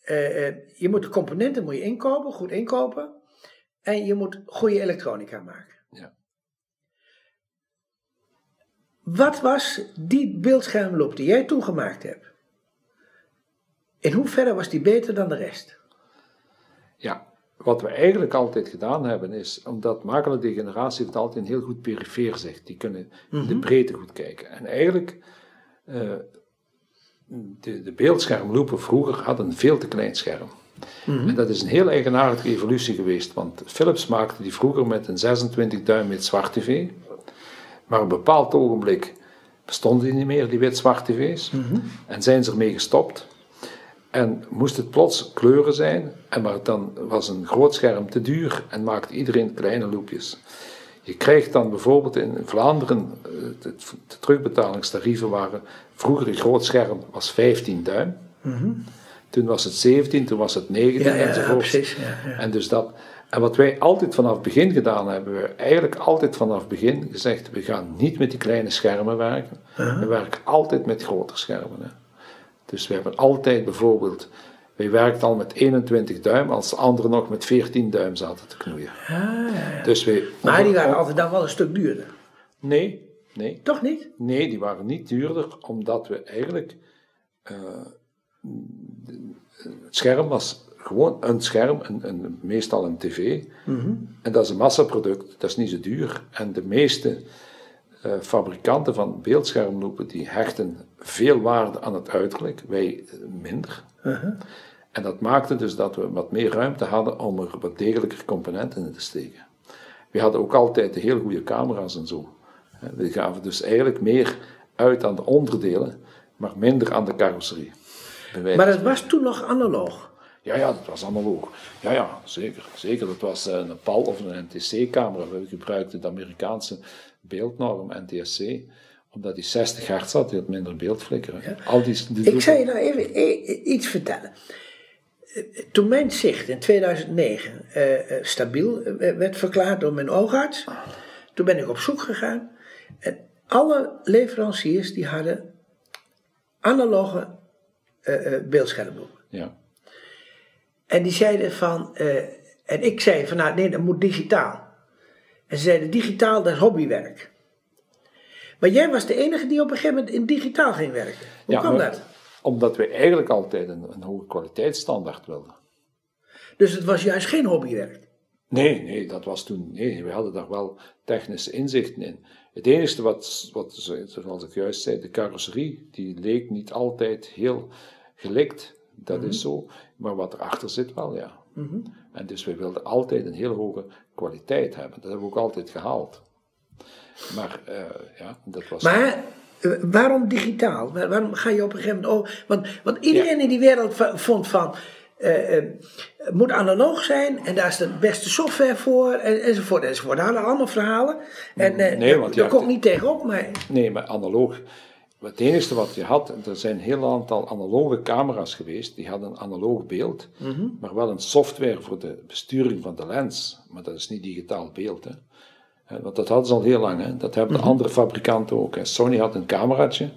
eh, eh, je moet de componenten moet je inkopen, goed inkopen. En je moet goede elektronica maken. Ja. Wat was die beeldschermloop die jij toen gemaakt hebt? In hoeverre was die beter dan de rest? Ja, wat we eigenlijk altijd gedaan hebben is, omdat maculodegeneratie heeft altijd een heel goed perifeer zicht. Die kunnen de breedte goed kijken. En eigenlijk, eh, de, de beeldschermloepen vroeger hadden een veel te klein scherm. En dat is een heel eigenaardige evolutie geweest, want Philips maakte die vroeger met een 26 duim met zwart tv. Maar op een bepaald ogenblik bestonden die niet meer, die wit-zwart tv's. En zijn ze ermee gestopt. En moest het plots kleuren zijn, en maar dan was een groot scherm te duur en maakte iedereen kleine loopjes. Je krijgt dan bijvoorbeeld in Vlaanderen, eh, de, de terugbetalingstarieven waren, vroeger een groot scherm was 15 duim. Toen was het 17, toen was het 19 Ja, ja, enzovoort. precies, ja, ja. En, dus dat, en wat wij altijd vanaf het begin gedaan hebben, we eigenlijk altijd vanaf het begin gezegd, we gaan niet met die kleine schermen werken. We werken altijd met grotere schermen. Hè. Dus we hebben altijd bijvoorbeeld, wij werkten al met 21 duim, als de anderen nog met 14 duim zaten te knoeien. Dus wij, Maar die waren altijd dan wel een stuk duurder. Nee, nee. Toch niet? Nee, die waren niet duurder, omdat we eigenlijk. eh, het scherm was gewoon een scherm, een, een, meestal een tv. En dat is een massaproduct, dat is niet zo duur. En de meeste eh, fabrikanten van beeldschermloepen die hechten veel waarde aan het uiterlijk, wij eh, minder. En dat maakte dus dat we wat meer ruimte hadden om er wat degelijker componenten in te steken. We hadden ook altijd de heel goede camera's en zo. We gaven dus eigenlijk meer uit aan de onderdelen, maar minder aan de carrosserie. Maar het was toen nog analoog. ja, ja, dat was analoog. Ja, ja, zeker. zeker. Dat was eh, een PAL of een NTC-camera. We gebruikten de Amerikaanse beeldnorm NTSC Omdat hij 60 hertz had, hij had minder beeldflikkeren. Al die, die Ik zou je nou even e- iets vertellen. Toen mijn zicht in 2009 eh, eh, stabiel eh, werd verklaard door mijn oogarts, toen ben ik op zoek gegaan. En alle leveranciers die hadden analoge beeldschermen. Ja. En die zeiden van, en ik zei van nou nee, dat moet digitaal. En ze zeiden digitaal, dat is hobbywerk. Maar jij was de enige die op een gegeven moment in digitaal ging werken. Hoe Ja, kwam dat? Omdat we eigenlijk altijd een, een hoge kwaliteitsstandaard wilden. Dus het was juist geen hobbywerk. Nee, nee, dat was toen. Nee, we hadden daar wel technische inzichten in. Het enige wat, wat, zoals ik juist zei, de carrosserie, die leek niet altijd heel gelikt. Dat is zo. Maar wat erachter zit wel, ja. En dus we wilden altijd een heel hoge kwaliteit hebben. Dat hebben we ook altijd gehaald. Maar eh, ja, dat was. Maar waarom digitaal? Waar- Waarom ga je op een gegeven moment over? Want, want iedereen in die wereld vond van. eh, eh, het moet analoog zijn en daar is de beste software voor en, enzovoort enzovoort. Daar hadden allemaal verhalen. En eh, Nee, want daar ja, kom ik niet tegenop, maar Nee, maar analoog. Het enige wat je had, er zijn een heel aantal analoge camera's geweest, die hadden een analoog beeld, maar wel een software voor de besturing van de lens. Maar dat is niet digitaal beeld. Hè. Want dat hadden ze al heel lang. Hè. Dat hebben de andere fabrikanten ook. Hè. Sony had een cameraatje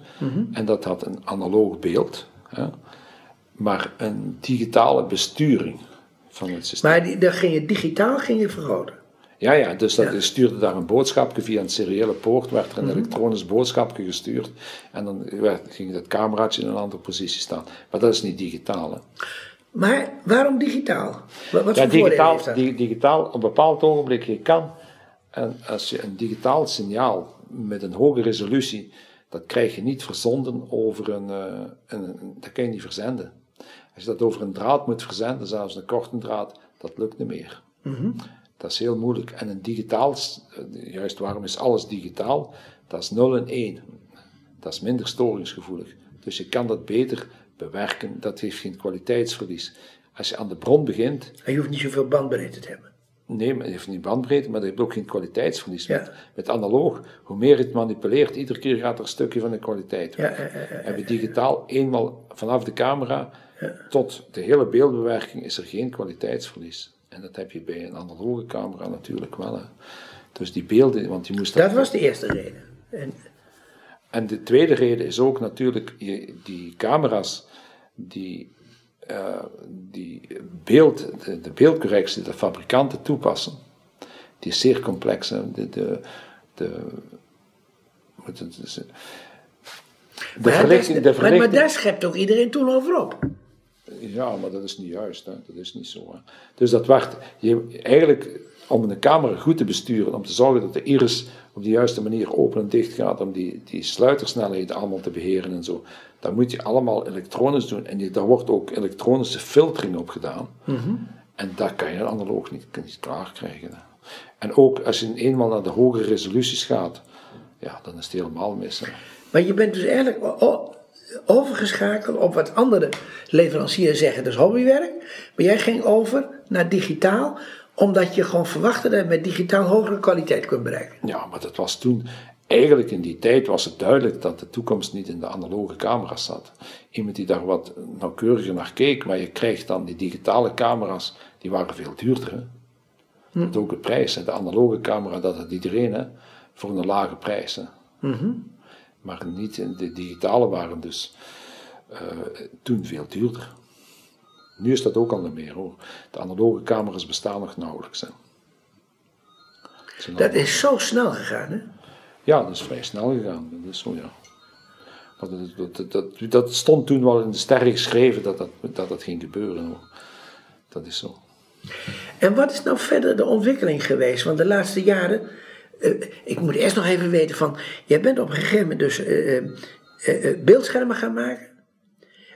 en dat had een analoog beeld. Hè. Maar een digitale besturing van het systeem. Maar die, dan ging je digitaal ging je vergroten. Ja, ja, dus dat, stuurde daar een boodschapje via een seriële poort, werd er een elektronisch boodschapje gestuurd en dan werd, ging dat cameraatje in een andere positie staan. Maar dat is niet digitaal. Hè. Maar waarom digitaal? Wat, wat Ja, digitaal, heeft dat? di- digitaal, op een bepaald ogenblik, je kan, en als je een digitaal signaal met een hoge resolutie, dat krijg je niet verzonden over een, eh, een, een- dat kan je niet verzenden. Als je dat over een draad moet verzenden, zelfs een korte draad, dat lukt niet meer. Dat is heel moeilijk. En een digitaal, eh, juist waarom is alles digitaal? Dat is 0 en 1. Dat is minder storingsgevoelig. Dus je kan dat beter bewerken, dat heeft geen kwaliteitsverlies. Als je aan de bron begint, En je hoeft niet zoveel bandbreedte te hebben. Nee, maar je heeft niet bandbreedte, maar je hebt ook geen kwaliteitsverlies. Ja. Met, met analoog, hoe meer je het manipuleert, iedere keer gaat er een stukje van de kwaliteit weg. Ja, ja. En bij digitaal, eenmaal vanaf de camera tot de hele beeldbewerking, is er geen kwaliteitsverlies. En dat heb je bij een analoge camera natuurlijk wel. Hè. Dus die beelden, want die moest Dat was de eerste reden. En, en de tweede reden is ook natuurlijk, je, die camera's, die, eh, die beeld, de, de beeldcorrectie de fabrikanten toepassen, die is zeer complex. De, de, de, de maar, verlichting, de daar- maar, verlichting, daar schept ook iedereen toen over op. ja, maar dat is niet juist. Hè. Dat is niet zo. Hè. Dus dat wacht. Je, eigenlijk, om een camera goed te besturen, om te zorgen dat de iris op de juiste manier open en dicht gaat, om die, die sluitersnelheden allemaal te beheren en zo, dan moet je allemaal elektronisch doen. En je, daar wordt ook elektronische filtering op gedaan. En dat kan je analoog niet, niet klaar krijgen. hè. En ook als je eenmaal naar de hogere resoluties gaat, ja, dan is het helemaal mis. Hè. Maar je bent dus eigenlijk overgeschakeld op wat andere leveranciers zeggen, dat is hobbywerk. Maar jij ging over naar digitaal, omdat je gewoon verwachtte dat je met digitaal hogere kwaliteit kunt bereiken. Ja, maar dat was toen, eigenlijk in die tijd was het duidelijk dat de toekomst niet in de analoge camera's zat. Iemand die daar wat nauwkeuriger naar keek, maar je krijgt dan die digitale camera's, die waren veel duurder. Hè? Dat ook de prijs. hè. De analoge camera, dat had iedereen hè? voor een lage prijs. Hè? Maar niet in de digitale waren dus eh, toen veel duurder. Nu is dat ook al niet meer hoor. De analoge camera's bestaan nog nauwelijks. Hè? Dat is zo snel gegaan, hè? ja, dat is vrij snel gegaan. Dat is zo, ja. Maar dat, dat, dat, dat stond toen wel in de sterren geschreven dat dat, dat, dat ging gebeuren. Hoor. Dat is zo. En wat is nou verder de ontwikkeling geweest? Want de laatste jaren, eh, ik moet eerst nog even weten van, jij bent op een gegeven moment dus eh, eh, beeldschermen gaan maken.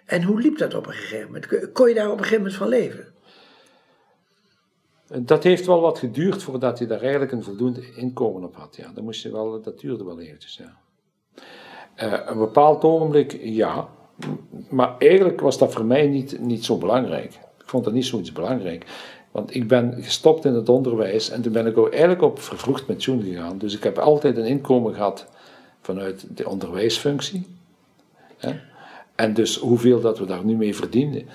En hoe liep dat op een gegeven moment? Kon je daar op een gegeven moment van leven? En Dat heeft wel wat geduurd voordat je daar eigenlijk een voldoende inkomen op had. Ja. Dat, moest je wel, dat duurde wel eventjes. Ja. Eh, een bepaald ogenblik, ja. Maar eigenlijk was dat voor mij niet, niet zo belangrijk. Ik vond dat niet zoiets belangrijk. Want ik ben gestopt in het onderwijs en toen ben ik ook eigenlijk op vervroegd pensioen gegaan. Dus ik heb altijd een inkomen gehad vanuit de onderwijsfunctie. Hè? En dus hoeveel dat we daar nu mee verdienden.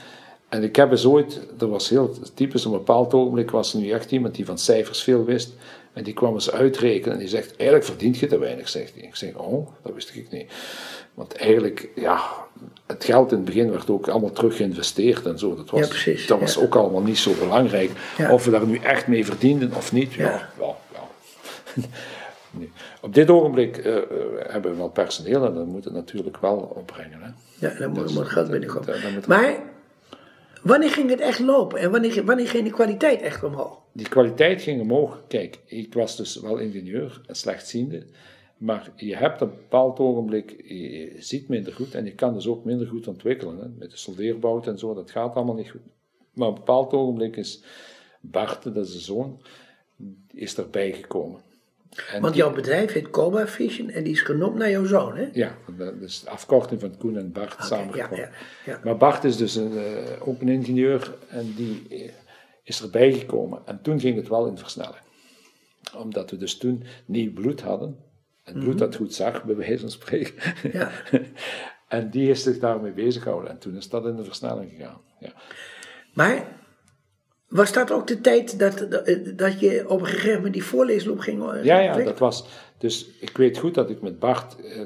En ik heb eens ooit, dat was heel typisch, op een bepaald ogenblik was er nu echt iemand die van cijfers veel wist. En die kwam eens uitrekenen en die zegt, eigenlijk verdient je te weinig, zegt hij. Ik zeg, oh, dat wist ik niet. Want eigenlijk, ja, het geld in het begin werd ook allemaal terug geïnvesteerd en zo. Dat was, Ja, precies, dat was ook allemaal niet zo belangrijk. Ja. Of we daar nu echt mee verdienden of niet, ja, Ja. ja, ja. Nee. Op dit ogenblik eh, eh, hebben we wel personeel en dat moet het natuurlijk wel opbrengen. Hè. Ja, dan moet, Dus moet geld binnenkomen. Maar wanneer ging het echt lopen en wanneer, wanneer ging de kwaliteit echt omhoog? Die kwaliteit ging omhoog. Kijk, ik was dus wel ingenieur en slechtziende. Maar je hebt op een bepaald ogenblik, je ziet minder goed en je kan dus ook minder goed ontwikkelen. Hè? Met de soldeerbout en zo, dat gaat allemaal niet goed. Maar op een bepaald ogenblik is Bart, dat is de zoon, is erbij gekomen. En Want die- jouw bedrijf heet Cobra Vision en die is genoemd naar jouw zoon, hè? Ja, dat is de afkorting van Koen en Bart ja, samengekomen. ja, ja. Maar Bart is dus een, eh, ook een ingenieur en die eh, is erbij gekomen. En toen ging het wel in versnelling. Omdat we dus toen nieuw bloed hadden. Het bloed dat goed zag, bij wijze van spreken. Mhm. Ja. en die is zich daarmee bezig gehouden. En toen is dat in de versnelling gegaan. Ja. Maar was dat ook de tijd dat, dat, je op een gegeven moment die voorleesloop ging eh, Ja, ja, dat was. Dus ik weet goed dat ik met Bart, eh,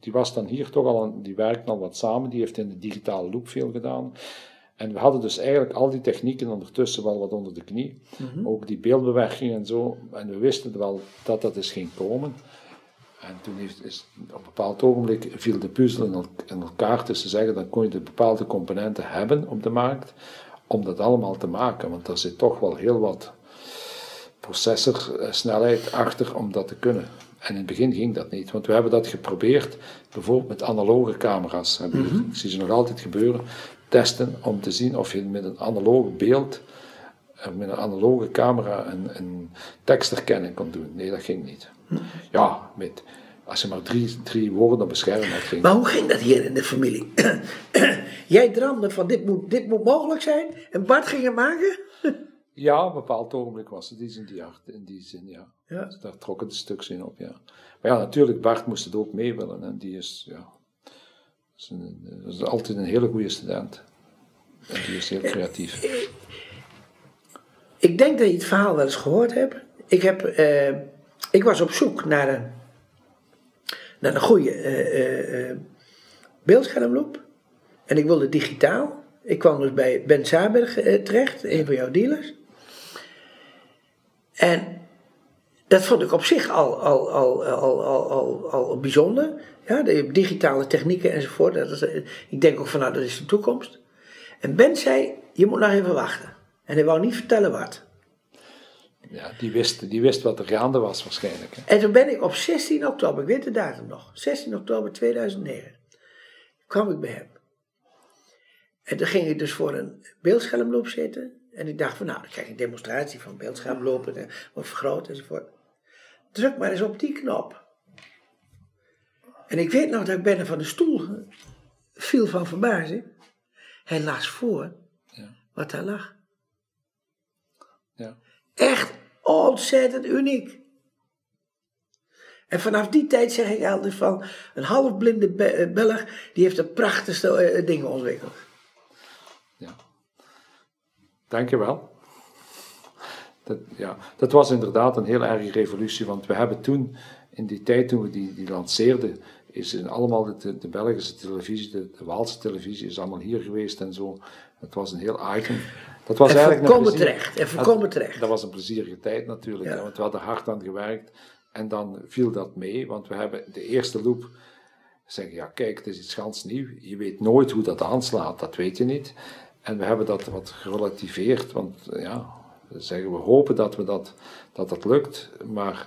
die was dan hier toch al, die werkte al wat samen, die heeft in de digitale loop veel gedaan. En we hadden dus eigenlijk al die technieken ondertussen wel wat onder de knie. Ook die beeldbewerking en zo. En we wisten wel dat dat eens ging komen. En toen heeft, is, op een bepaald ogenblik viel de puzzel in, el- in elkaar. Dus te zeggen, dan kon je de bepaalde componenten hebben op de markt. Om dat allemaal te maken. Want er zit toch wel heel wat processorsnelheid achter om dat te kunnen. En in het begin ging dat niet, want we hebben dat geprobeerd, bijvoorbeeld met analoge camera's. We- Ik zie ze nog altijd gebeuren. Testen om te zien of je met een analoog beeld, eh, met een analoge camera, een, een tekstherkenning kon doen. Nee, dat ging niet. Ja, met, als je maar drie, drie woorden een had, ging Maar hoe ging dat hier in de familie? Jij droomde van dit moet, dit moet mogelijk zijn en Bart ging het maken? Ja, op een bepaald ogenblik was het iets in die, in die zin, ja. Ja. Dus daar trokken de stuks in op, ja. Maar ja, natuurlijk, Bart moest het ook mee willen. En die is, ja, is, een, is altijd een hele goede student. En die is heel creatief. Ik denk dat je het verhaal wel eens gehoord hebt. Ik, heb, eh, ik was op zoek naar een, naar een goede eh, eh, eh, beeldschermloop. En ik wilde digitaal. Ik kwam dus bij Ben Saberg eh, terecht, een van jouw dealers. En dat vond ik op zich al, al, al, al, al, al, bijzonder. Ja, de digitale technieken enzovoort. Dat is, ik denk ook van nou, dat is de toekomst. En Ben zei, je moet nog even wachten. En hij wou niet vertellen wat. Ja, die wist, die wist wat er gaande was waarschijnlijk. Hè. En toen ben ik op 16 oktober, ik weet de datum nog, 16 oktober 2009, kwam ik bij hem. En toen ging ik dus voor een beeldschermloop zitten. En ik dacht van nou, dan krijg ik een demonstratie van beeldschermlopen, en wordt vergroot enzovoort. Druk maar eens op die knop. En ik weet nog dat ik bijna van de stoel viel van verbazing. Hij las voor Ja. wat daar lag. Echt ontzettend uniek. En vanaf die tijd zeg ik altijd van, een halfblinde Be- eh, Belg, die heeft de prachtigste eh, dingen ontwikkeld. Ja. Dankjewel. Dat, ja, dat was inderdaad een heel erge revolutie, want we hebben toen, in die tijd toen we die, die lanceerden, is in allemaal de, de Belgische televisie, de, de Waalse televisie is allemaal hier geweest en zo. Het was een heel item. Dat was En eigenlijk plezier- terecht, en terecht. Dat was een plezierige tijd natuurlijk, Ja. want we hadden hard aan gewerkt en dan viel dat mee, want we hebben de eerste loop zeggen, ja kijk, het is iets gans nieuw. Je weet nooit hoe dat aanslaat, dat weet je niet. En we hebben dat wat gerelativeerd, want ja, we zeggen, we hopen dat we dat, dat, dat lukt, maar...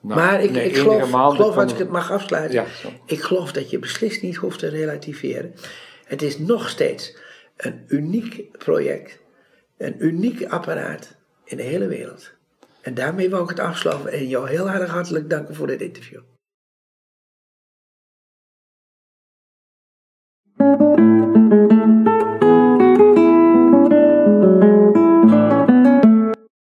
maar ik, ik geloof, als ik het mag afsluiten, Ja, ik geloof dat je beslist niet hoeft te relativeren. Het is nog steeds een uniek project, een uniek apparaat in de hele wereld. En daarmee wou ik het afsluiten en jou heel hartelijk danken voor dit interview.